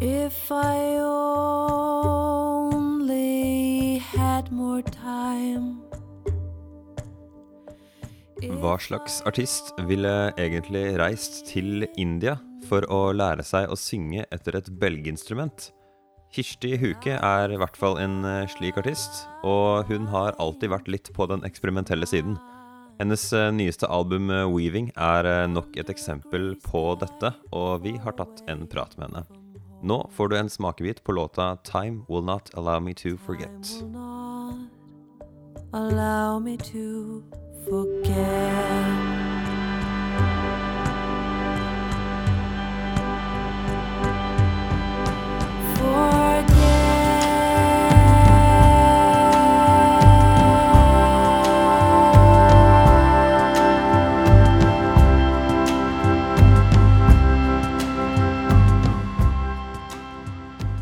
If I only had more time. Hva slags artist ville egentlig reist til India for å lære seg å synge etter et belginstrument? Kirsti Huke er i hvert fall en eh, slik artist, og hun har alltid vært litt på den eksperimentelle siden. Hennes eh, nyeste album eh, 'Weaving' er nok et eksempel på dette, og vi har tatt en prat med henne. Nå får du en smakebit på låta 'Time Will Not Allow Me To Forget'. allow me to forget.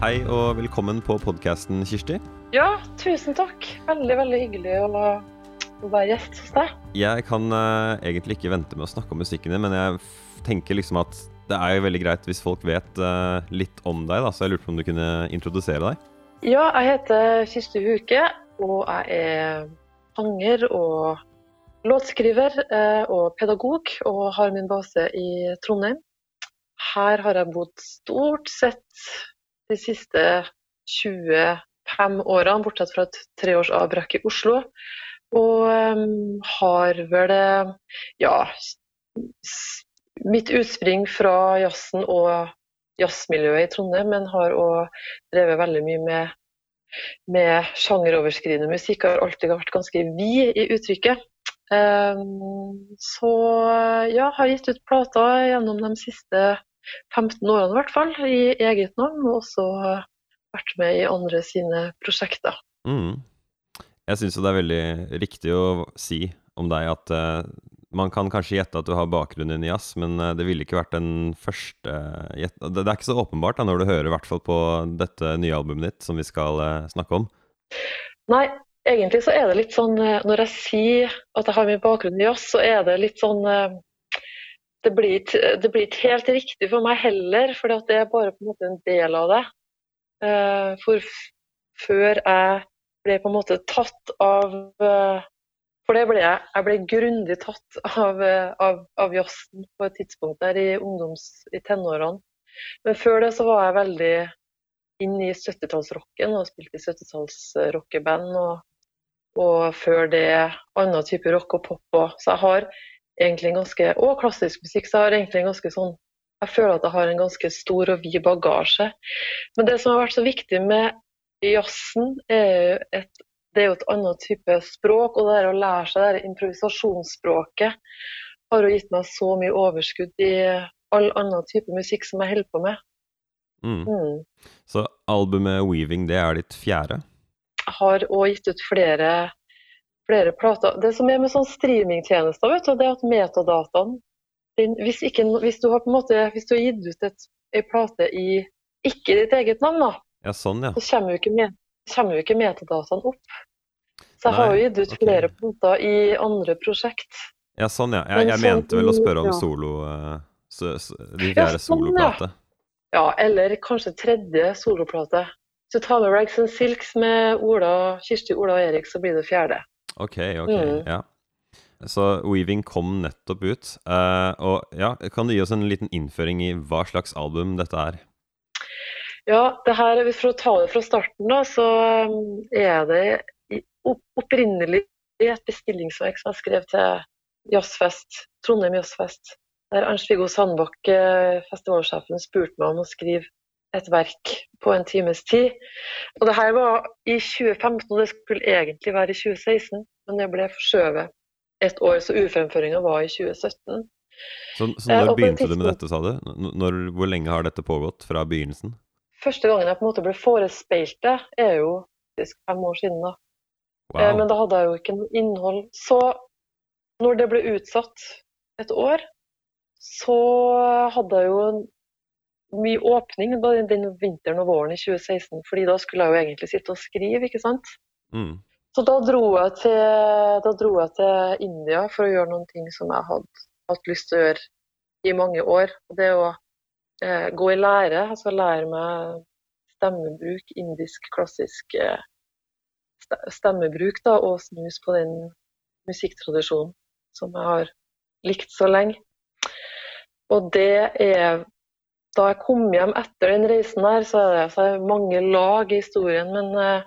Hei og velkommen på podkasten, Kirsti. Ja, tusen takk. Veldig, veldig hyggelig å, å være gjest hos deg. Jeg kan uh, egentlig ikke vente med å snakke om musikken din, men jeg tenker liksom at det er jo veldig greit hvis folk vet uh, litt om deg, da, så jeg lurte på om du kunne introdusere deg. Ja, jeg heter Kirsti Huke, og jeg er sanger og låtskriver uh, og pedagog, og har min base i Trondheim. Her har jeg bodd stort sett de siste 25 årene, bortsett fra et treårsavbrekk i Oslo. Og em, har vel ja, mitt utspring fra jazzen og jazzmiljøet i Trondheim, men har òg drevet veldig mye med, med sjangeroverskridende musikk. Har alltid vært ganske vid i uttrykket. Um, så ja, har gitt ut plater gjennom de siste 15 årene i hvert fall, i eget navn, og også vært med i andre sine prosjekter. Mm. Jeg syns jo det er veldig riktig å si om deg at uh, man kan kanskje gjette at du har bakgrunn i jazz, men eh, det ville ikke vært den første gjett... Det, det er ikke så åpenbart da, når du hører i hvert fall på dette nye albumet ditt, som vi skal snakke om. Nei, egentlig så er det litt sånn Når jeg sier at jeg har min bakgrunn i jazz, så er det litt sånn Det blir ikke, det blir ikke helt riktig for meg heller, for det er bare en en del av det. Eh, For før jeg ble på en måte tatt av eh, For det ble jeg. Jeg ble grundig tatt av, eh, av, av jazzen på et tidspunkt der i ungdoms... i tenårene. Men før det så var jeg veldig inn i 70-tallsrocken og spilte i 70-tallsrockeband. Og, og før det annen type rock og pop. òg. så jeg har egentlig ganske Og klassisk musikk. Så jeg har egentlig en ganske sånn Jeg føler at jeg har en ganske stor og vid bagasje. Men det som har vært så viktig med jazzen, er jo et det er jo et annet type språk, og det er å lære seg det improvisasjonsspråket har jo gitt meg så mye overskudd i all annen type musikk som jeg holder på med. Mm. Mm. Så albumet 'Weaving' det er ditt fjerde? Jeg har òg gitt ut flere, flere plater. Det som er med sånn streamingtjenester, vet du, det er at metadataen den, hvis, ikke, hvis, du har på en måte, hvis du har gitt ut et, en plate i ikke ditt eget navn, da, Ja, sånn, ja. så kommer jo ikke, me- kommer jo ikke metadataen opp. Så jeg Nei, har jo gitt ut okay. flere punkter i andre prosjekt. Ja, sånn, ja. Jeg, jeg sånn mente vel å spørre om ja. solo så, så, Din Ja, sånn, ja. soloplate. Ja, eller kanskje tredje soloplate. Du tar med Rags and Silks med Ola, Kirsti, Ola og Erik, så blir det fjerde. Ok, ok, Mm. ja. Så 'Weaving' kom nettopp ut. Uh, og ja, kan du gi oss en liten innføring i hva slags album dette er? Ja, det her, For å ta det fra starten, da, så um, er det opprinnelig et bestillingsverk som jeg skrev til Jazzfest, Trondheim Jazzfest. Der Ernst-Viggo Sandbakk, eh, festivalsjefen, spurte meg om å skrive et verk på en times tid. Og det her var i 2015, og det skulle egentlig være i 2016, men det ble forskjøvet et år, så urfremføringa var i 2017. Så, så Eh, når eh, begynte du med dette, sa du? Når, hvor lenge har dette pågått fra begynnelsen? Første gangen jeg på en måte ble forespeilt det, er jo faktisk fem år siden. da. Eh, Men da hadde jeg jo ikke noe innhold. Så når det ble utsatt et år, så hadde jeg jo en mye åpning både den vinteren og våren i 2016, fordi da skulle jeg jo egentlig sitte og skrive, ikke sant. Mm. Så da dro jeg til, da dro jeg til India for å gjøre noen ting som jeg hadde hatt lyst til å gjøre i mange år. Og det å eh, gå i lære, altså lære meg stemmebruk, indisk klassisk eh, stemmebruk, da, og snus på den musikktradisjonen som jeg har likt så lenge. Og det er Da jeg kom hjem etter den reisen der, så er det, så er det mange lag i historien, men eh,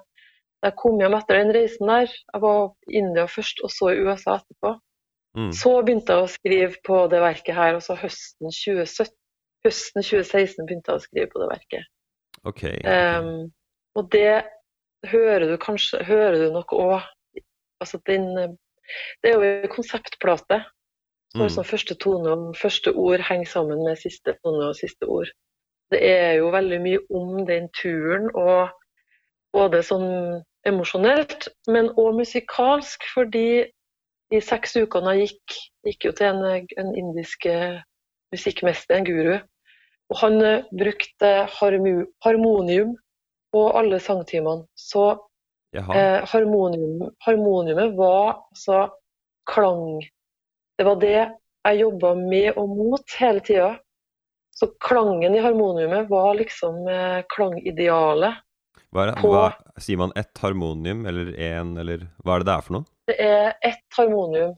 da jeg kom hjem etter den reisen der Jeg var i India først, og så i USA etterpå. Mm. Så begynte jeg å skrive på det verket her, og så høsten 2017 Høsten 2016 begynte jeg å skrive på det verket. Ok. okay. Um, og det hører du kanskje Hører du nok òg altså den, eh, Det er jo en konseptplate. Så Mm. liksom første tone og første ord henger sammen med siste tone og siste ord. Det er jo veldig mye om den turen, og både sånn emosjonelt, men òg musikalsk, fordi de seks ukene jeg gikk, gikk jo til en, en indisk eh, musikkmester, en guru, og han eh, brukte harmonium på alle sangtimene. Så eh, harmonium, harmoniumet var altså klang. Det var det jeg jobba med og mot hele tida. Så klangen i harmoniumet var liksom eh, klangidealet. Hva er det? på- Hva, sier man ett harmonium eller én, eller hva er det det er for noe? Det er ett harmonium.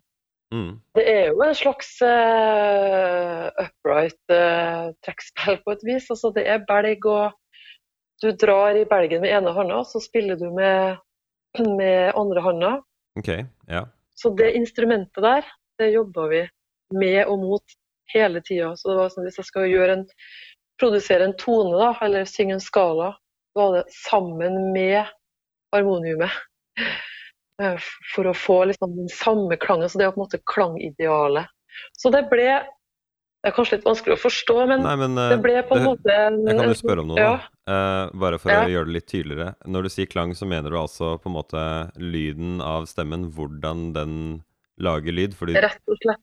Mm. Det er jo en slags eh, upright eh, trekkspill på et vis. Altså, det er belg, og du drar i belgen med ene hånda, så spiller du med, med andre hånda. Okay, ja. Så det instrumentet der, det jobba vi med og mot hele tida. Så det var sånn hvis jeg skal en, produsere en tone, da, eller synge en skala, var det sammen med harmoniumet. Eh, For å få liksom den samme klangen. Så det er på en måte klangidealet. Så det ble Det er kanskje litt vanskelig å forstå, men Nei, men eh, det ble på en det- måte en- Jeg kan jo spørre om noe, ja. Eh, bare for Ja. å gjøre det litt tydeligere. Når du sier klang, så mener du altså på en måte lyden av stemmen, hvordan den lager lyd? Fordi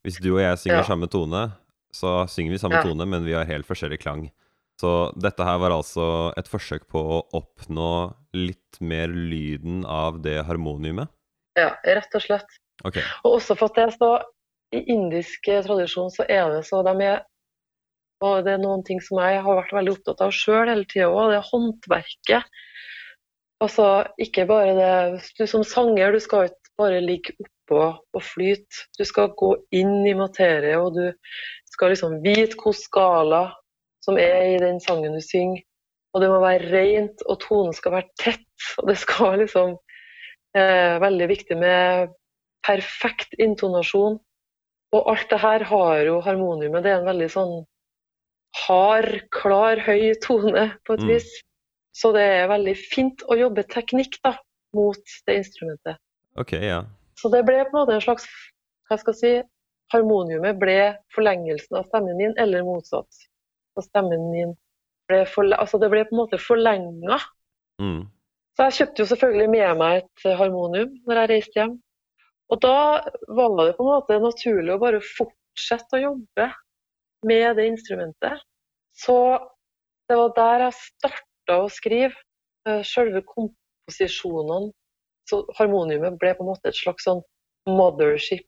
hvis du og jeg synger Ja. samme tone, så synger vi samme Ja. tone, men vi har helt forskjellig klang. Så dette her var altså et forsøk på å oppnå litt mer lyden av det harmoniumet? Ja, rett og slett. Okay. Og også for at det er så I indisk eh, tradisjon så er det så de er Og det er noen ting som jeg har vært veldig opptatt av sjøl hele tida òg, det er håndverket. Altså ikke bare det Du som sanger, du skal ikke bare ligge oppå og flyte. Du skal gå inn i materie, og du skal liksom vite hvilken skala som er i den sangen du synger. Og det må være rent, og tonen skal være tett. Og det skal liksom eh, Veldig viktig med perfekt intonasjon. Og alt det her har jo harmoniumet. Det er en veldig sånn hard, klar, høy tone på et Mm. vis. Så det er veldig fint å jobbe teknikk da, mot det instrumentet. Ok, ja. Så det ble på en måte en slags hva skal jeg si, Harmoniumet ble forlengelsen av stemmen min, eller motsatt. Så stemmen min ble for, altså det ble på en måte forlenga. Mm. Så jeg kjøpte jo selvfølgelig med meg et harmonium når jeg reiste hjem. Og da var det på en måte naturlig å bare fortsette å jobbe med det instrumentet. Så det var der jeg starta å skrive. eh, Selve komposisjonene. Så harmoniumet ble på en måte et slags sånn mothership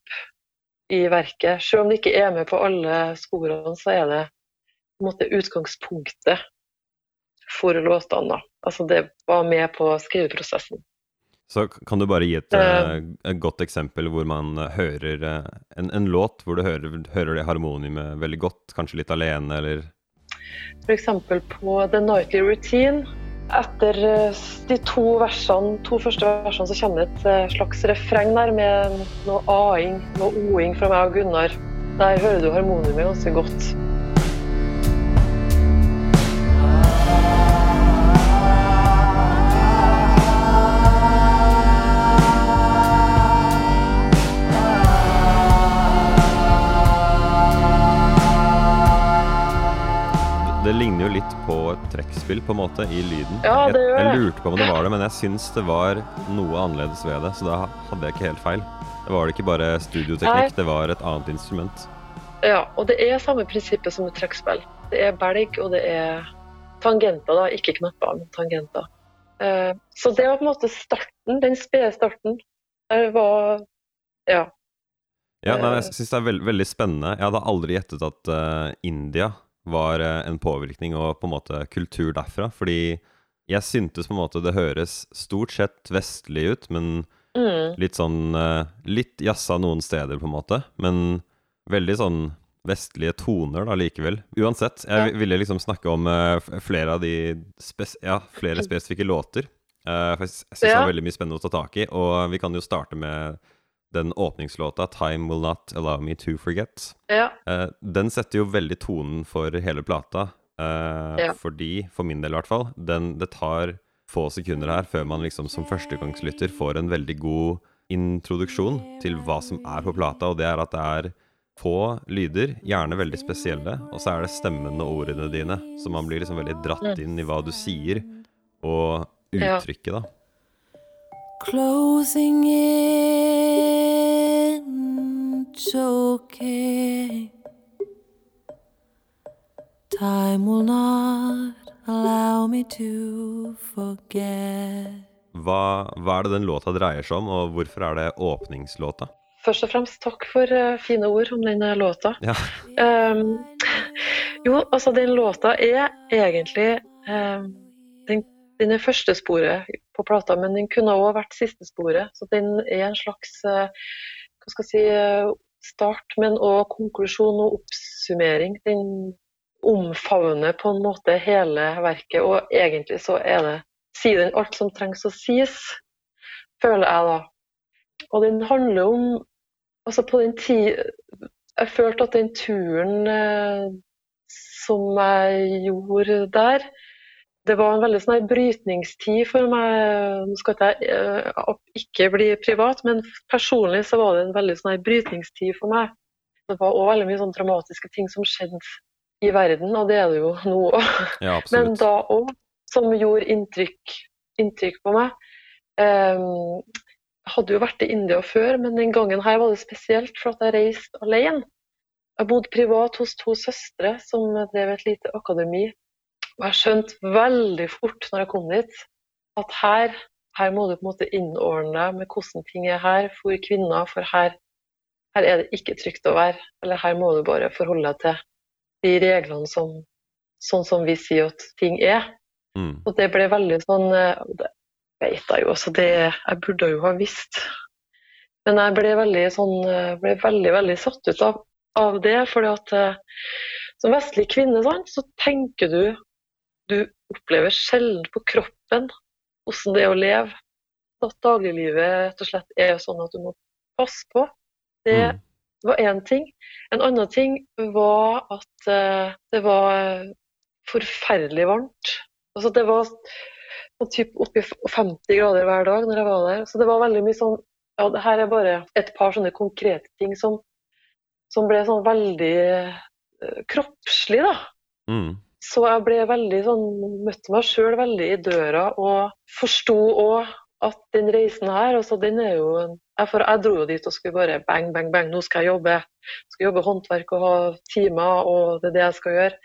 i verket. Selv om det ikke er med på alle sporene, så er det på en måte utgangspunktet for låtene. Altså det var med på skriveprosessen. Så kan du bare gi et, Eh. eh, et godt eksempel hvor man hører eh, en, en låt hvor du hører, hører det harmoniumet veldig godt, kanskje litt alene, eller F.eks. på The Nightly Routine. Etter eh, de to versene, to første versene så kommer det et eh, slags refreng der med noe a-ing, noe o-ing fra meg og Gunnar. Der hører du harmoniumet ganske godt. Jo litt på et trekkspill på en måte i lyden. Ja, det gjør jeg jeg lurte på om det var det, men jeg syns det var noe annerledes ved det, så da hadde jeg ikke helt feil. Det var det ikke bare studioteknikk, Nei. det var et annet instrument. Ja, og det er samme prinsippet som et trekkspill. Det er belg, og det er tangenter, da. Ikke knapper, men tangenter. Eh, Så det var på en måte starten, den spede starten. Det var Ja. Ja, nei, Eh. jeg syns det er veld, veldig spennende. Jeg hadde aldri gjettet at uh, India var eh, en påvirkning og på en måte kultur derfra. Fordi jeg syntes på en måte det høres stort sett vestlig ut, men Mm. litt sånn eh, Litt jazza noen steder, på en måte. Men veldig sånn vestlige toner da likevel. Uansett, jeg ville liksom snakke om eh, flere av de spes ja, flere spesifikke låter. For jeg syns ja. det var veldig mye spennende å ta tak i. Og vi kan jo starte med den åpningslåta 'Time Will Not Allow Me To Forget'. Ja. Eh, den setter jo veldig tonen for hele plata. eh, Ja. Fordi, for min del i hvert fall, den, det tar få sekunder her før man liksom som førstegangslytter får en veldig god introduksjon til hva som er på plata, og det er at det er få lyder, gjerne veldig spesielle, og så er det stemmen og ordene dine, så man blir liksom veldig dratt Mm. inn i hva du sier, og uttrykket, da. Closing in, choking. Time will not allow me to forget. Hva, hva er det den låta dreier seg om, og hvorfor er det åpningslåta? Først og fremst takk for uh, fine ord om den låta. Ja. Um, jo, altså den låta er egentlig um, den, den er første sporet på plata, men den kunne òg vært siste sporet. Så den er en slags eh, hva skal jeg si, eh, start, men òg konklusjon og oppsummering. Den omfavner på en måte hele verket, og egentlig så er det sier den alt som trengs å sies, føler jeg da. Og den handler om Altså på den tid Jeg følte at den turen eh, som jeg gjorde der, det var en veldig sånn brytningstid for meg. Nå skal jeg eh, ikke bli privat, men personlig så var det en veldig sånn brytningstid for meg. Det var òg veldig mye sånn dramatiske ting som skjedde i verden, og det er det jo nå òg. Ja, Men da òg, som gjorde inntrykk, inntrykk på meg. Um, hadde jo vært i India før, men den gangen her var det spesielt for at jeg reiste alene. Jeg bodde privat hos to søstre som drev et lite akademi. Og jeg skjønte veldig fort når jeg kom dit, at her, her må du på en måte innordne deg med hvordan ting er her for kvinner, for her, her er det ikke trygt å være. Eller her må du bare forholde deg til de reglene som, sånn som vi sier at ting er. Mm. Og det ble veldig sånn eh, Det vet jeg jo, altså. det Jeg burde jo ha visst. Men jeg ble veldig sånn eh, ble veldig, veldig satt ut av, av det. fordi at eh, som vestlig kvinne sant, så tenker du Du opplever sjelden på kroppen hvordan det er å leve. At dagliglivet rett og slett er sånn at du må passe på. Det Mm. var én ting. En annen ting var at eh, det var forferdelig varmt. Altså det var sånn typ oppi 50 grader hver dag når jeg var der. Så det var veldig mye sånn Ja, det her er bare et par sånne konkrete ting som, som ble sånn veldig eh, kroppslig, da. Mm. Så jeg ble veldig sånn Møtte meg sjøl veldig i døra og forsto òg at den reisen her, altså den er jo jeg, for jeg dro jo dit og skulle bare bang, bang, bang, nå skal jeg jobbe. Skal jobbe håndverk og ha timer, og det er det jeg skal gjøre.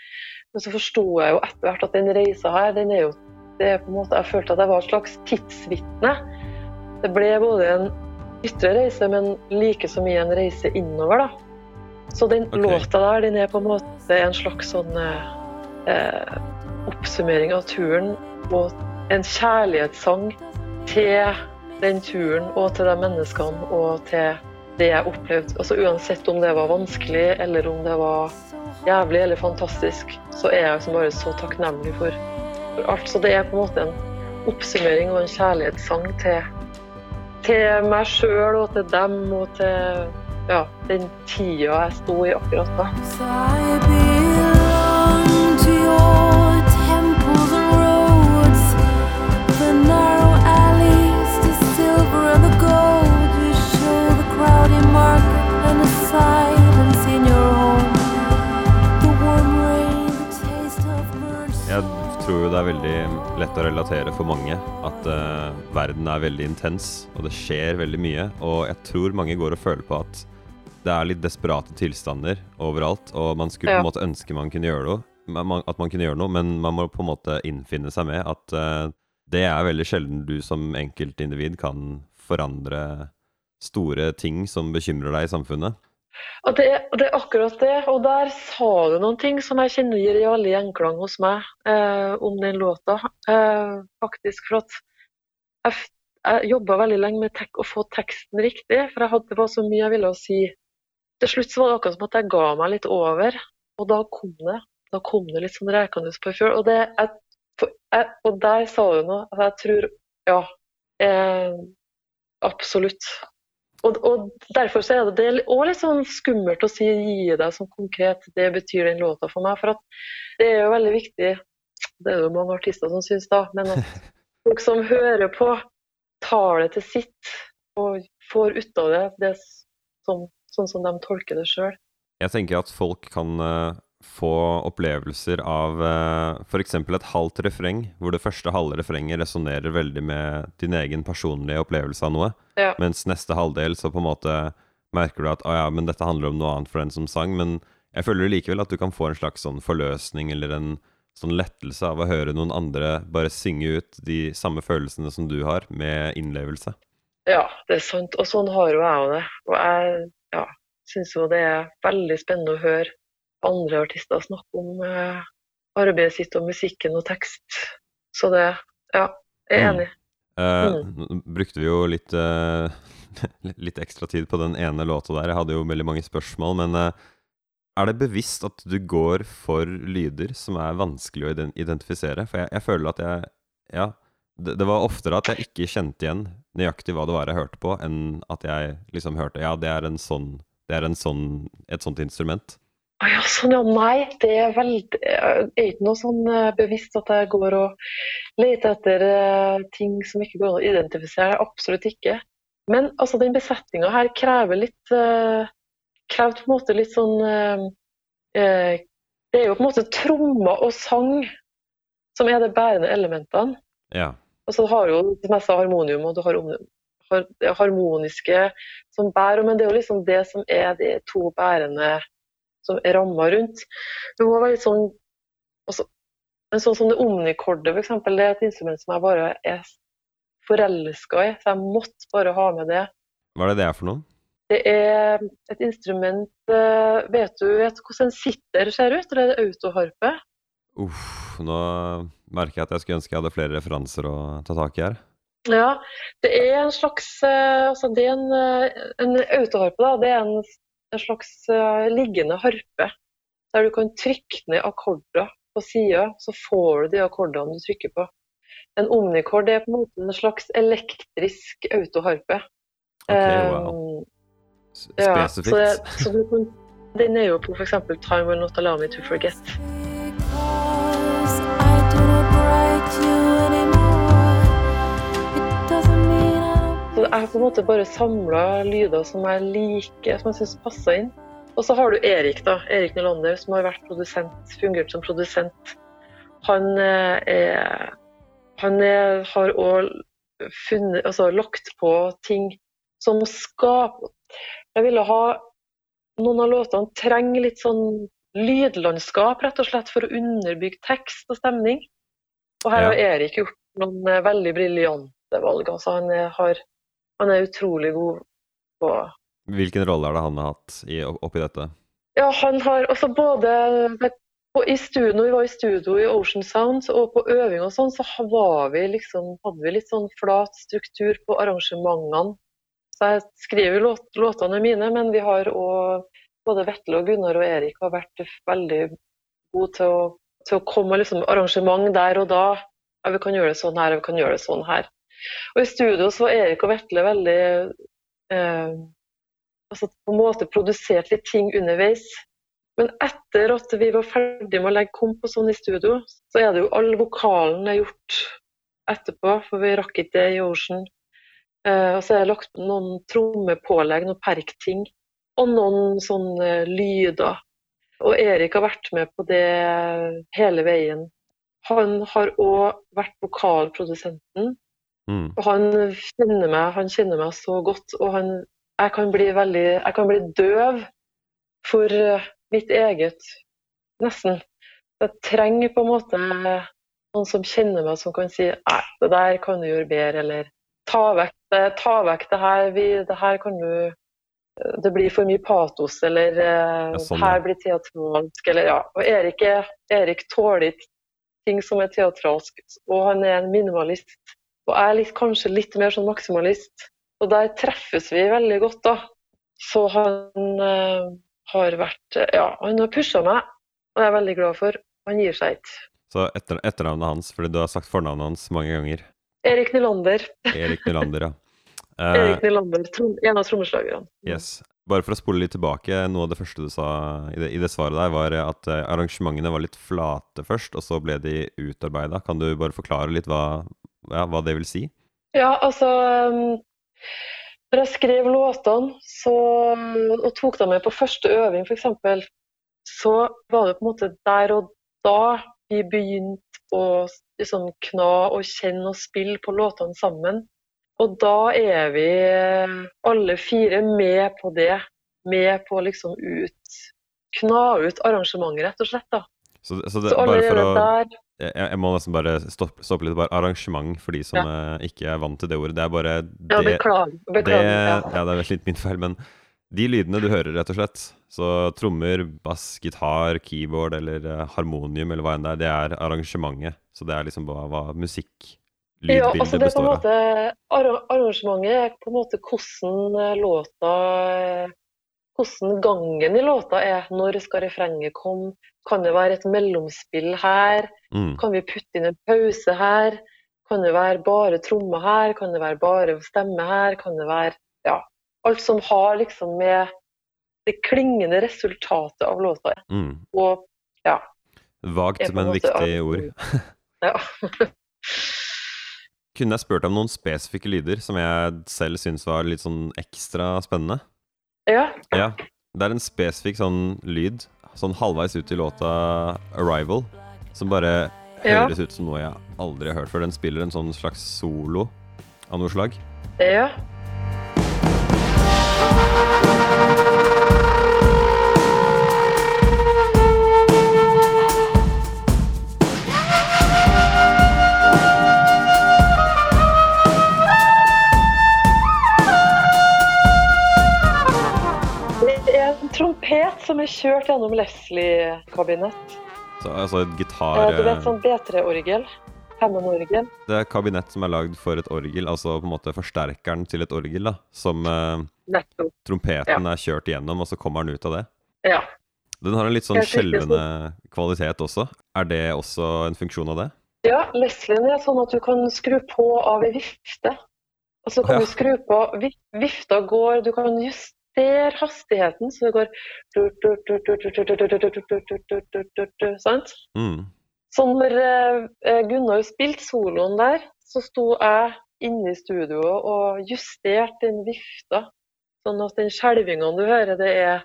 Men så forsto jeg jo etter hvert at den reisa her, den er jo det er på en måte, Jeg følte at jeg var et slags tidsvitne. Det ble både en ytre reise, men like så mye en reise innover, da. Så den okay. låta der, den er på en måte en slags sånn eh, oppsummering av turen og en kjærlighetssang til den turen og til de menneskene og til det jeg opplevde. Altså Uansett om det var vanskelig eller om det var jævlig eller fantastisk, så er jeg bare så takknemlig for, for alt. Så det er på en måte en oppsummering og en kjærlighetssang til, til meg sjøl og til dem og til ja, den tida jeg sto i akkurat da. Tror det er veldig lett å relatere for mange at uh, verden er veldig intens, og det skjer veldig mye. Og jeg tror mange går og føler på at det er litt desperate tilstander overalt, og man skulle på en måte ønske man kunne gjøre noe, at man kunne gjøre noe, men man må på en måte innfinne seg med at uh, det er veldig sjelden du som enkeltindivid kan forandre store ting som bekymrer deg i samfunnet. Og det, det er akkurat det. Og der sa du noen ting som jeg kjenner gir veldig gjenklang hos meg eh, om den låta. Eh, faktisk for at jeg, jeg jobba veldig lenge med tek, å få teksten riktig, for jeg hadde, det var så mye jeg ville si. Til slutt så var det akkurat som at jeg ga meg litt over, og da kom det. Da kom det litt sånn rekende på fjøl. Og, og der sa du noe. Altså, jeg tror Ja. Eh, absolutt. Og, og, Derfor så er det, òg litt sånn skummelt å si, gi deg som konkret det betyr den låta for meg. For det er jo veldig viktig, det er jo mange artister som syns da, men at folk som hører på, tar det til sitt og får ut av det, det som, sånn som de tolker det sjøl. Jeg tenker at folk kan uh, få opplevelser av uh, f.eks. et halvt refreng, hvor det første halve refrenget resonnerer veldig med din egen personlige opplevelse av noe, ja. mens neste halvdel så på en måte merker du at å ja, men dette handler om noe annet for den som sang, men jeg føler likevel at du kan få en slags sånn forløsning eller en sånn lettelse av å høre noen andre bare synge ut de samme følelsene som du har, med innlevelse. Ja, det er sant. Og sånn har jo jeg òg det. Og jeg ja, syns jo det er veldig spennende å høre andre artister snakke om eh, arbeidet sitt og musikken og tekst. Så det Ja, jeg er mm. enig. Mm. Uh, brukte vi jo litt, uh, litt ekstra tid på den ene låta der. Jeg hadde jo veldig mange spørsmål, men uh, er det bevisst at du går for lyder som er vanskelig å identifisere? For jeg, jeg føler at jeg Ja, det, det, var oftere at jeg ikke kjente igjen nøyaktig hva det var jeg hørte på, enn at jeg liksom hørte Ja, det er, en sånn, det er en sånn, et sånt instrument. Å ja, sånn ja. Nei, det er veldig er ikke noe sånn eh, bevisst at jeg går og leter etter uh, ting som ikke går an å identifisere. Absolutt ikke. Men altså, den besetninga her krever litt uh, Krever på en måte litt sånn uh, Det er jo på en måte trommer og sang som er de bærende elementene. Ja. Og så har jo det meste harmonium, og du har, har harmoniske som bærer, men det er jo liksom det som er de to bærende som er ramma rundt. Må være litt sånn også, en sånn som det omnikordet, f.eks. Det er et instrument som jeg bare er forelska i, så jeg måtte bare ha med det. Hva er det det er for noe? Det er et instrument eh, Vet du vet hvordan en sitter ser ut? Eller er det autoharpe? Uff, nå merker jeg at jeg skulle ønske jeg hadde flere referanser å ta tak i her. Ja, det er en slags eh, altså det er en, eh, en autoharpe. da, Det er en en slags uh, liggende harpe. Der du kan trykke ned akkorder på sida, så får du de akkordene du trykker på. En omnikord er på en måte en slags elektrisk autoharpe. Okay, wow. Spesifikt. Ja, så, det, så den er jo på f.eks. 'Time Will Not Allow Me To Forget'. Jeg har på en måte bare samla lyder som jeg liker, som jeg syns passer inn. Og så har du Erik, da. Erik Nylander, som har vært produsent, fungert som produsent. Han, eh, er, han er, har òg funnet Altså lagt på ting som skaper Jeg ville ha Noen av låtene trenger litt sånn lydlandskap, rett og slett, for å underbygge tekst og stemning. Og her ja. har Erik gjort noen eh, veldig briljante valg. Altså, han har han er utrolig god på Hvilken rolle er det han har hatt i, oppi dette? Ja, han har også både i studio, Når vi var i studio i Ocean Sound og på øving og sånn, så var vi liksom, hadde vi litt sånn flat struktur på arrangementene. Så jeg skriver låt, låtene mine, men vi har òg både Vetle og Gunnar og Erik har vært veldig gode til å, til å komme med liksom arrangement der og da. Ja, vi kan gjøre det sånn her, vi kan gjøre det sånn her. Og I studio så var Erik og Vetle veldig eh, altså på en måte produsert litt ting underveis. Men etter at vi var ferdig med å legge komp og sånn i studio, så er det jo all vokalen er gjort etterpå, for vi rakk ikke det i Ocean. Eh, og så er det lagt noen trommepålegg, noen perkting, og noen sånne lyder. Og Erik har vært med på det hele veien. Han har òg vært vokalprodusenten Mm. Og han kjenner, meg, han kjenner meg så godt, og han, jeg, kan bli veldig, jeg kan bli døv for eh, mitt eget, nesten. Jeg trenger på en måte noen som kjenner meg, som kan si nei, det der kan du gjøre bedre, eller ta vekk det, ta vekk det her, vi, det her kan du det blir for mye patos, eller eh, Ja, sånn, her blir teatralsk, eller ja. Og Erik, er, Erik tåler ikke ting som er teatralsk, og han er en minimalist. Og jeg er kanskje litt mer sånn maksimalist. Og der treffes vi veldig godt, da. Så han eh, har vært eh, Ja, han har pusha meg, og jeg er veldig glad for. Han gir seg ikke. Så etter, etternavnet hans, fordi du har sagt fornavnet hans mange ganger. Erik Nylander. Erik Nylander, ja. Eh, Erik Nylander, en av trommeslagerne. yes. Bare for å spole litt tilbake, noe av det første du sa i det, i det svaret der, var at arrangementene var litt flate først, og så ble de utarbeida. Kan du bare forklare litt hva, ja, hva det vil si? Ja, altså um, Når jeg skrev låtene så, og tok dem med på første øving, f.eks., så var det på en måte der og da vi begynte å liksom kna og kjenne og spille på låtene sammen. Og da er vi eh, alle fire med på det. Med på liksom ut Kna ut arrangementet, rett og slett. da. Så, så det, Så bare for å der jeg, jeg må nesten bare stoppe, stoppe litt. Bare arrangement for de som eh, ikke er vant til det ordet. Det er bare Ja, det, beklager. det, beklager ja. ja, det er litt min feil, men de lydene du hører, rett og slett. Så trommer, bass, gitar, keyboard eller eh, harmonium eller hva enn det er, det er arrangementet. Så det er liksom hva, hva musikk, Ja, altså det er på en måte, Arrangementet er på en måte hvordan eh, låta Hvordan gangen i låta er. Når skal refrenget komme? Kan det være et mellomspill her? Mm, Kan vi putte inn en pause her? Kan det være bare tromme her? Kan det være bare stemme her? Kan det være ja, alt som har liksom med det klingende resultatet av låta mm. og ja. Vagt, men måte viktig ord. ja. Kunne jeg spurt om noen spesifikke lyder som jeg selv syns var litt sånn ekstra spennende? ja. Ja. Det er en spesifikk sånn lyd, sånn halvveis ut i låta 'Arrival', som bare Ja. høres ut som noe jeg aldri har hørt før. Den spiller en sånn slags solo av noe slag. ja. Det en trompet som er kjørt gjennom Leslie-kabinett. Så, altså et Eh, gitar... Du vet sånn B3-orgel? Hammond-orgel? Det er kabinett som er lagd for et orgel, altså på en måte forsterkeren til et orgel, da. Som eh, trompeten trompeten er kjørt igjennom, og så kommer den ut av det. Ja. Den har en litt sånn skjelvende kvalitet også. Er det også en funksjon av det? ja, Leslien er sånn at du kan skru på av ei vifte. Og så kan Ja. du skru på vif- Vifta går Du kan justere hastigheten, så det går Sant? Mm. Så når eh, Gunnar spilte soloen der, så sto jeg inne i studioet og justerte den vifta. Sånn at den skjelvinga du hører, det er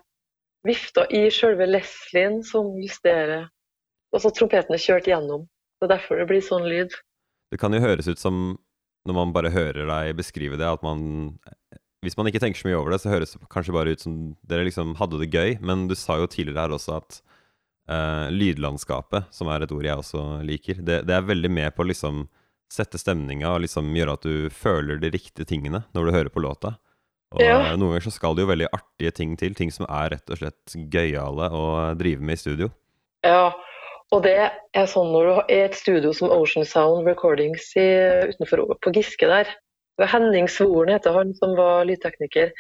vifta i sjølve Leslien som justerer. Og så trompeten er kjørt gjennom. Det er derfor det blir sånn lyd. Det kan jo høres ut som, når man bare hører deg beskrive det, at man Hvis man ikke tenker så mye over det, så høres det kanskje bare ut som dere liksom hadde det gøy, men du sa jo tidligere her også at uh, lydlandskapet, som er et ord jeg også liker, det, det er veldig med på å liksom sette stemninga og liksom gjøre at du føler de riktige tingene når du hører på låta. Og Ja. noen ganger så skal det jo veldig artige ting til, ting som er rett og slett gøyale å drive med i studio. Ja, og det er sånn når du er i et studio som Ocean Sound Recordings i, utenfor på Giske der. Henning Svoren heter han som var lydtekniker.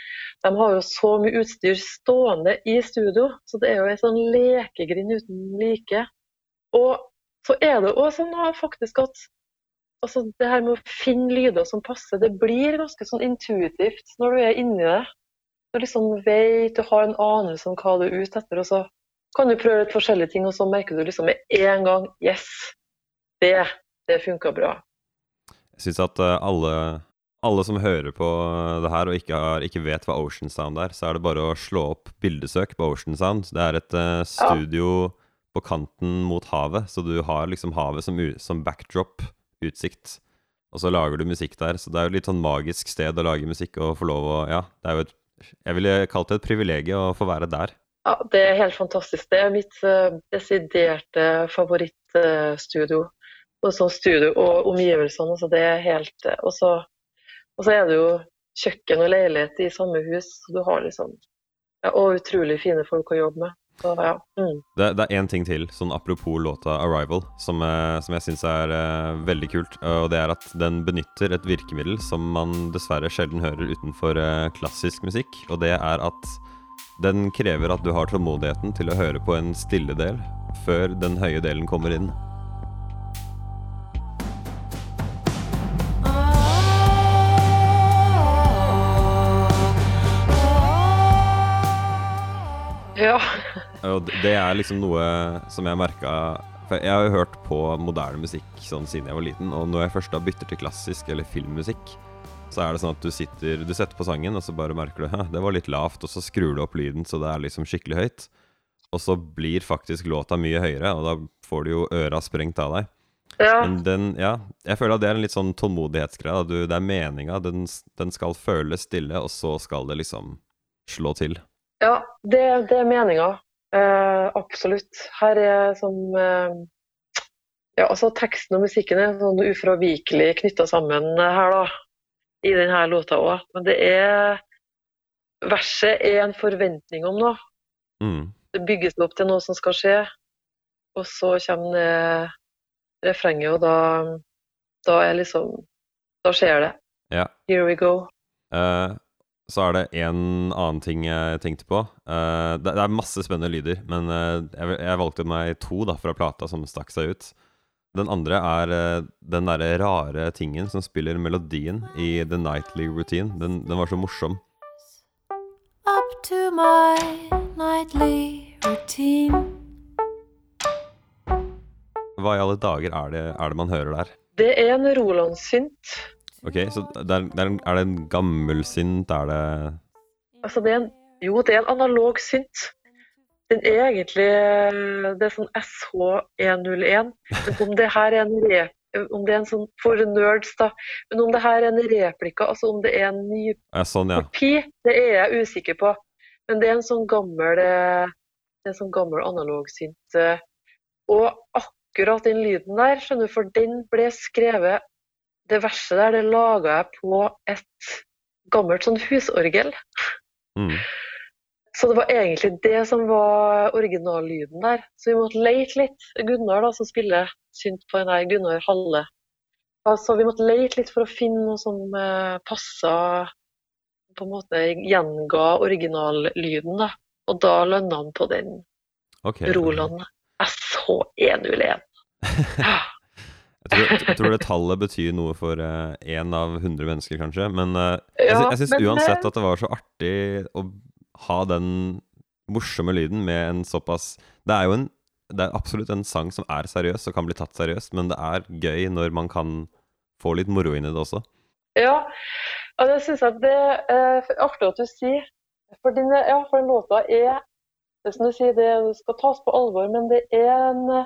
De har jo så mye utstyr stående i studio, så det er jo en sånn lekegrind uten like. Og så er det også sånn faktisk at altså, det her med å finne lyder som passer, det blir ganske sånn intuitivt når du er inni det. Du liksom vet, du har en anelse om hva du er ute etter, og så kan du prøve litt forskjellige ting, og så merker du liksom med en gang Yes! Det, det funka bra. Jeg syns at eh, alle, alle som hører på det her og ikke, har, ikke vet hva Ocean Sound er, så er det bare å slå opp bildesøk på Ocean Sound. Det er et uh, studio på kanten mot havet, så du har liksom havet som, som backdrop, utsikt. Og så lager du musikk der, så det er jo et litt sånn magisk sted å lage musikk og få lov å Ja, det er jo et Jeg ville kalt det et privilegium å få være der. Ja, Det er helt fantastisk. Det er mitt uh, desiderte favorittstudio. Og sånn studio og omgivelsene. Altså det er helt eh, Og så og så er det jo kjøkken og leilighet i samme hus. Så du har liksom ja, Og utrolig fine folk å jobbe med. Så ja. Mm. Det, det er én ting til, sånn apropos låta 'Arrival', som, eh, som jeg syns er uh, veldig kult. Og det er at den benytter et virkemiddel som man dessverre sjelden hører utenfor uh, klassisk musikk. Og det er at den krever at du har tålmodigheten til å høre på en stille del før den høye delen kommer inn. Ja. Og det- er liksom noe som jeg merka jeg har jo hørt på moderne musikk sånn siden jeg var liten, og når jeg først da bytter til klassisk eller filmmusikk, så er det sånn at du sitter Du setter på sangen, og så bare merker du det var litt lavt, og så skrur du opp lyden så det er liksom skikkelig høyt. Og så blir faktisk låta mye høyere, og da får du jo øra sprengt av deg. ja. Men den, ja, jeg føler at det er en litt sånn tålmodighetsgreie. det er meninga. Den, den skal føles stille, og så skal det liksom slå til. Ja, det, det er meninga. Eh, absolutt. Her er som eh, Ja, altså teksten og musikken er sånn ufravikelig knytta sammen her, da. I denne låta òg. Men det er Verset er en forventning om noe. Mm. Det bygges opp til noe som skal skje, og så kommer det refrenget, og da, da er liksom Da skjer det. Ja. Here we go. Eh, så er det en annen ting jeg tenkte på. Uh, det, det er masse spennende lyder, men uh, jeg, jeg valgte meg to da fra plata som stakk seg ut. Den andre er uh, den derre rare tingen som spiller melodien i The Nightly Routine. Den, den var så morsom. Up to my nightly routine. Hva i alle dager er det, er det man hører der? Det er en Roland-synt. Ok, så der, er, det er, en, det en gammel synt? Er det Altså det er en, jo, det er en analog synt. Den er egentlig Det er sånn SH101. Men om det her er en rep, om det er en sånn for nerds, da. Men om det her er en replika, altså om det er en ny ja, Sånn, ja. kopi, det er jeg usikker på. Men det er en sånn gammel eh, det er en sånn gammel analogsynt. Synt Og akkurat den lyden der, skjønner du, for den ble skrevet Det verset der, det laga jeg på et gammelt sånn husorgel. Mm. Så det var egentlig det som var originallyden der. Så vi måtte leite litt. Gunnar, da, som spiller synt på den her, Gunnar Halle. Altså, vi måtte leite litt for å finne noe som eh, passa på en måte gjenga originallyden. da. Og da lønna han på den Okay. Roland SH101. Jeg tror, jeg tror det tallet betyr noe for én av 100 mennesker, kanskje. Men uh, jeg, Ja, jeg syns uansett eh, at det var så artig å ha den morsomme lyden med en såpass Det er jo en det er absolutt en sang som er seriøs og kan bli tatt seriøst, men det er gøy når man kan få litt moro inn i det også. Ja, og det syns jeg det er artig at du sier. For den, ja, for den låta er det som du sier, det skal tas på alvor, men det er en,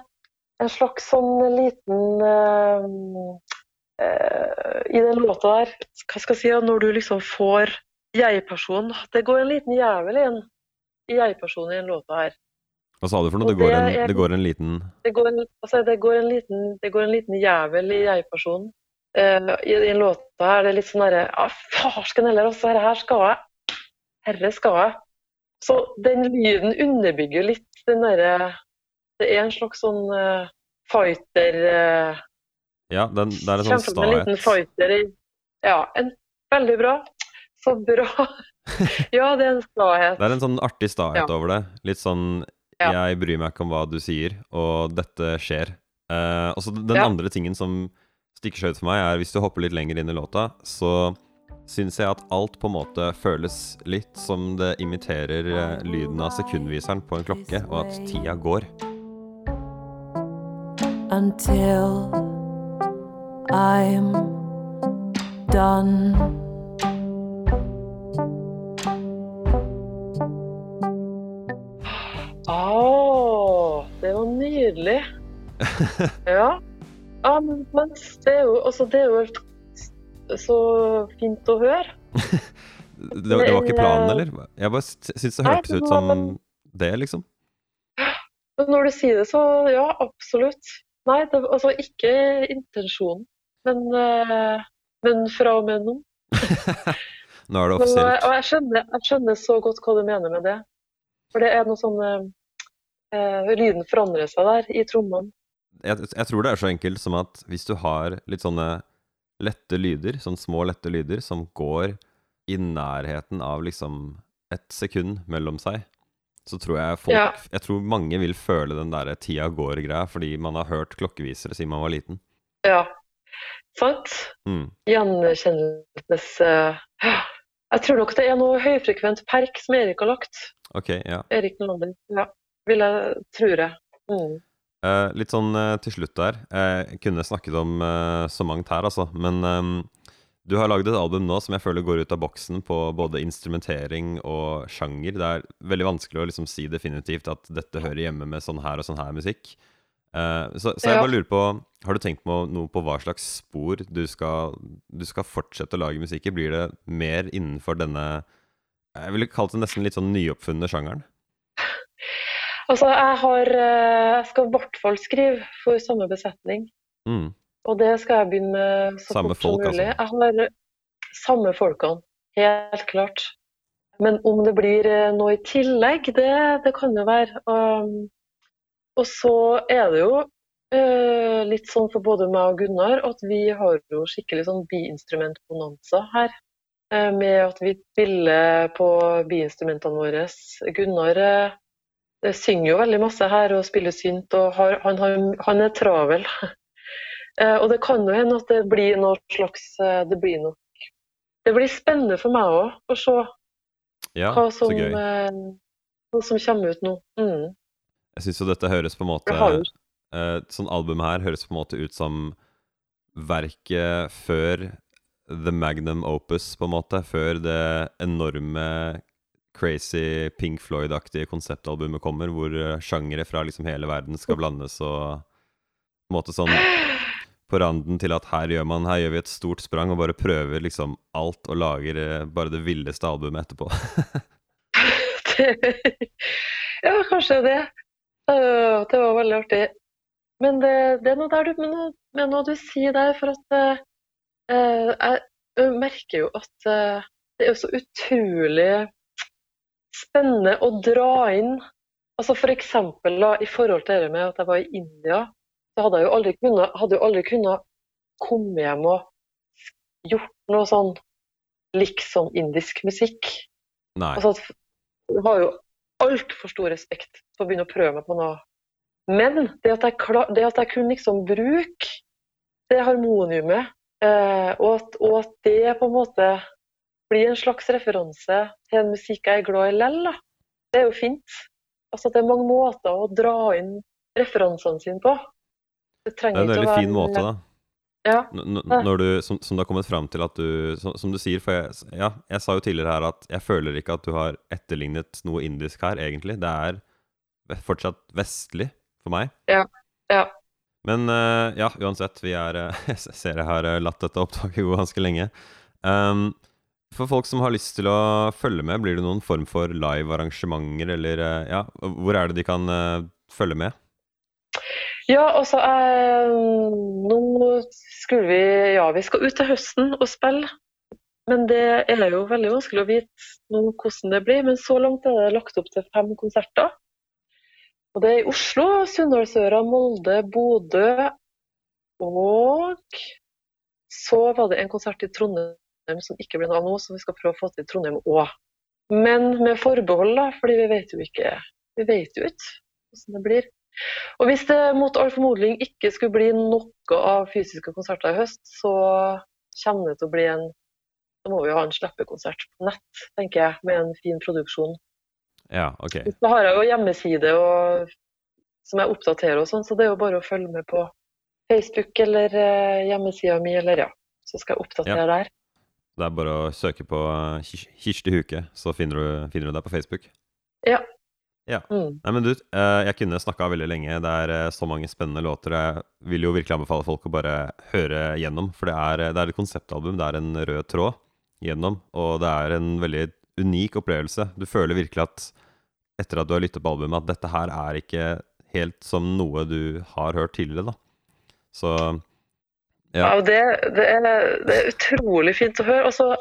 en slags sånn liten uh, uh, I den låta der, hva skal jeg si, når du liksom får jeg-personen Det går en liten jævel inn i jeg-personen i den låta her. Hva sa du for noe? Det går en, er- det går en liten Det går en, altså, det går en, liten, det går en liten jævel i jeg-personen. Uh, I den låta her det er litt sånn derre Ja, farsken heller, altså, herre her skal jeg. Herre skal jeg. Så den lyden underbygger litt den derre Det er en slags sånn uh, fighter uh, Ja, den, det er en sånn stahet. en liten fighter i Ja, en, veldig bra. Så bra. ja, det er en stahet. Det er en sånn artig stahet Ja. over det. Litt sånn. Jeg bryr meg ikke om hva du sier, og dette skjer. Uh, og så den Ja. andre tingen som stikker seg ut for meg, er hvis du hopper litt lenger inn i låta, så syns jeg at alt på en måte føles litt som det imiterer lyden av sekundviseren på en klokke, og at tida går. Until I'm done. Å, det var nydelig. Ja. ja men, men det er jo altså, det er jo så fint å høre. Det, det var ikke planen, eller? Jeg bare syns det hørtes ut som det, liksom. Men når du sier det, så ja, absolutt. Nei, det, altså ikke intensjonen, men, eh, men fra og med nå. Nå er det Og, og jeg, skjønner, jeg skjønner så godt hva du mener med det. For det er noe sånn eh, eh, Lyden forandrer seg der i trommene. Jeg, jeg tror det er så enkelt som at hvis du har litt sånne lette lyder, sånne små, lette lyder, som går i nærheten av liksom et sekund mellom seg, så tror jeg folk Ja. Jeg tror mange vil føle den derre tida går-greia, fordi man har hørt klokkevisere siden man var liten. Ja, sant? Mm. Gjenkjennelses... eh, jeg tror nok det er noe høyfrekvent perk som Erik har lagt. Ok, ja. Erik Nolander. Ja, vil jeg, tro det. Mm. Uh, litt sånn uh, til slutt der. Jeg kunne snakket om så mangt her, altså. Men ehm, du har lagd et album nå som jeg føler går ut av boksen på både instrumentering og sjanger. Det er veldig vanskelig å liksom si definitivt at dette hører hjemme med sånn her og sånn her musikk. Uh, så, så jeg bare lurer på Har du tenkt på noe på hva slags spor du skal, du skal fortsette å lage musikk i? Blir det mer innenfor denne Jeg ville kalt det nesten litt sånn nyoppfunne sjangeren. Altså, jeg har eh, Jeg skal i hvert fall skrive for samme besetning. Mm. Og det skal jeg begynne med så Samme fort som folk, mulig. altså. Jeg har samme folkene, helt klart. Men om det blir eh, noe i tillegg, det, det kan jo være. Um, og så er det jo eh, litt sånn for både meg og Gunnar at vi har jo skikkelig sånn biinstrumentbonanza her. eh, med at vi spiller på biinstrumentene våre. Gunnar eh, synger jo veldig masse her og spiller synt, og har, han, han, han er travel. Eh, og det kan jo hende at det blir noe slags eh, Det blir nok Det blir spennende for meg òg å se Ja, hva som, eh, hva som kommer ut nå. Mm. Jeg syns jo dette høres på en måte Sånn album her høres på en måte ut som verket før The Magnum Opus, på en måte. Før det enorme crazy Pink Floyd-aktige konseptalbumet kommer, hvor sjangere fra liksom hele verden skal blandes og på en måte sånn på randen til at her gjør man Her gjør vi et stort sprang og bare prøver liksom alt og lager eh, bare det villeste albumet etterpå. ja, kanskje det. Det var veldig artig. Men det, det er noe der du, med noe, du sier der, for at eh, eh, jeg merker jo at det er så utrolig spennende å dra inn altså for eksempel i forhold til det med at jeg var i India, så hadde jeg jo aldri kunnet, hadde jo aldri kunnet komme hjem og gjort noe sånn liksom indisk musikk. Nei. Altså, jeg har jo altfor stor respekt for å begynne å prøve meg på noe. Men det at jeg, klar, det at jeg kunne liksom bruke det harmoniumet, eh, og, at, og at det på en måte blir en slags referanse til en musikk jeg er glad i lell, det er jo fint. Altså, det er mange måter å dra inn referansene sine på. Det Det er en veldig være fin måte, da. Ja. Du, som, som du har kommet fram til at du Som, som du sier, for jeg, ja, jeg sa jo tidligere her at jeg føler ikke at du har etterlignet noe indisk her, egentlig. Det er fortsatt vestlig for meg. Ja, ja. Men uh, ja, uansett, vi er eh, Jeg ser jeg har eh, latt dette opptaket gå ganske lenge. Um, for folk som har lyst til å følge med, blir det noen form for live-arrangementer, eller uh, ja, hvor er det de kan uh, følge med? Ja, altså eh, Nå skulle vi Ja, vi skal ut til høsten og spille. Men det er jo veldig vanskelig å vite nå hvordan det blir. Men så langt er det lagt opp til fem konserter. Og det er i Oslo, Sunndalsøra, Molde, Bodø og så var det en konsert i Trondheim som ikke ble noe av nå, som vi skal prøve å få til i Trondheim òg. Men med forbehold, da, fordi vi vet jo ikke vi vet jo ikke hvordan det blir. Og hvis det mot all formodning ikke skulle bli noe av fysiske konserter i høst, så kommer det til å bli en Da må vi jo ha en slippekonsert på nett, tenker jeg, med en fin produksjon. Ja, ok. Da har jeg jo hjemmeside og, som jeg oppdaterer og sånn, så det er jo bare å følge med på Facebook eller eh, hjemmesida mi, eller ja. Så skal jeg oppdatere der. Det er bare å søke på eh, Kirsti Huke, så finner du, finner du deg på Facebook. Ja. Ja. Mm. Nei, men du, eh, jeg kunne snakka veldig lenge. Det er eh, så mange spennende låter. Jeg vil jo virkelig anbefale folk å bare høre gjennom, for det er, det er et konseptalbum. Det er en rød tråd gjennom, og det er en veldig unik opplevelse. Du føler virkelig at etter at du har lyttet på albumet, at dette her er ikke helt som noe du har hørt tidligere, da. Så Ja, ja. det, det, er, det er utrolig fint å høre. Altså,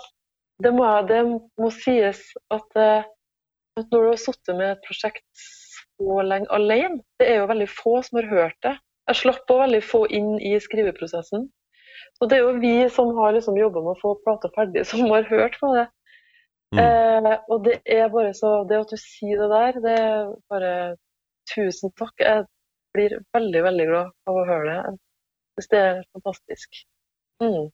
det, må, det må sies at, eh, at når du har sittet med et prosjekt så lenge alene, det er jo veldig få som har hørt det. Jeg slapp òg veldig få inn i skriveprosessen. Så det er jo vi som har liksom jobba med å få plata ferdig, som har hørt på det. Mm. Eh, og det er bare så Det at du sier det der, det er bare Tusen takk. Jeg blir veldig, veldig glad av å høre det. Jeg synes det er fantastisk. Mm.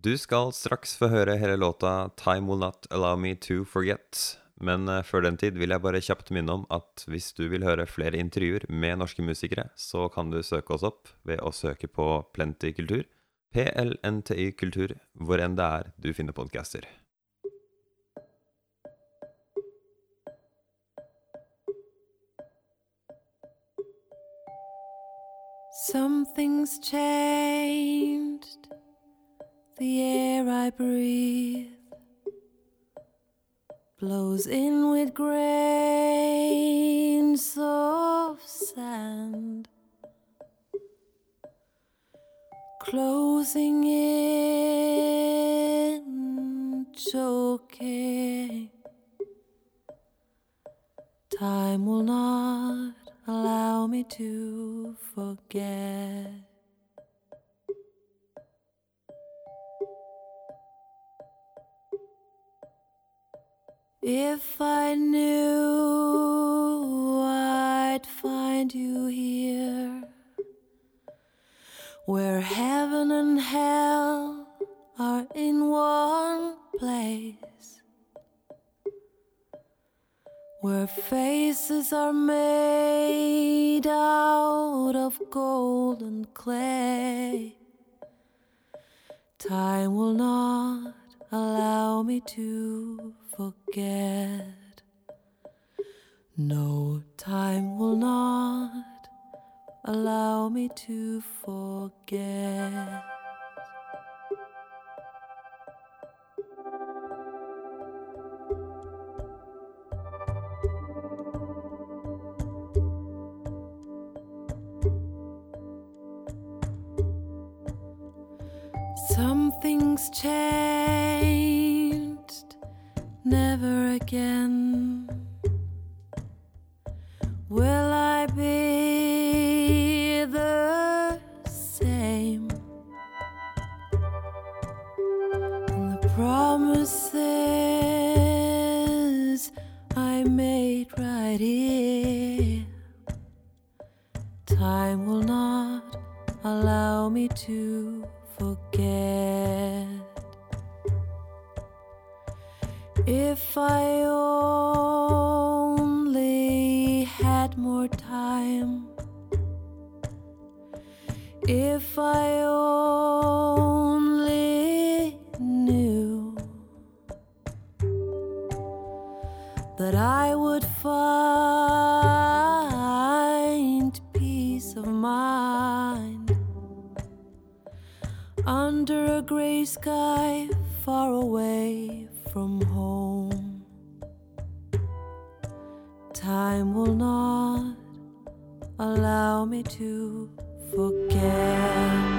Du skal straks få høre hele låta 'Time Will Not Allow Me To Forget'. Men eh, før den tid vil jeg bare kjapt minne om at hvis du vil høre flere intervjuer med norske musikere, så kan du søke oss opp ved å søke på Plenty Kultur, PLNTY Kultur, hvor enn det er du finner podcaster. Something's changed. The air I breathe blows in with grains of sand, closing in, choking. Time will not allow me to forget. If I knew I'd find you here, where heaven and hell are in one place, where faces are made out of gold and clay. Time will not allow me to forget. No, time will not allow me to forget. Something's changed, never again. Will I be the same? And the promises I made right here, time will not allow me to forget. If I only had more time, if I only knew that I would find peace of mind under a gray sky far away from home. Time will not allow me to forget.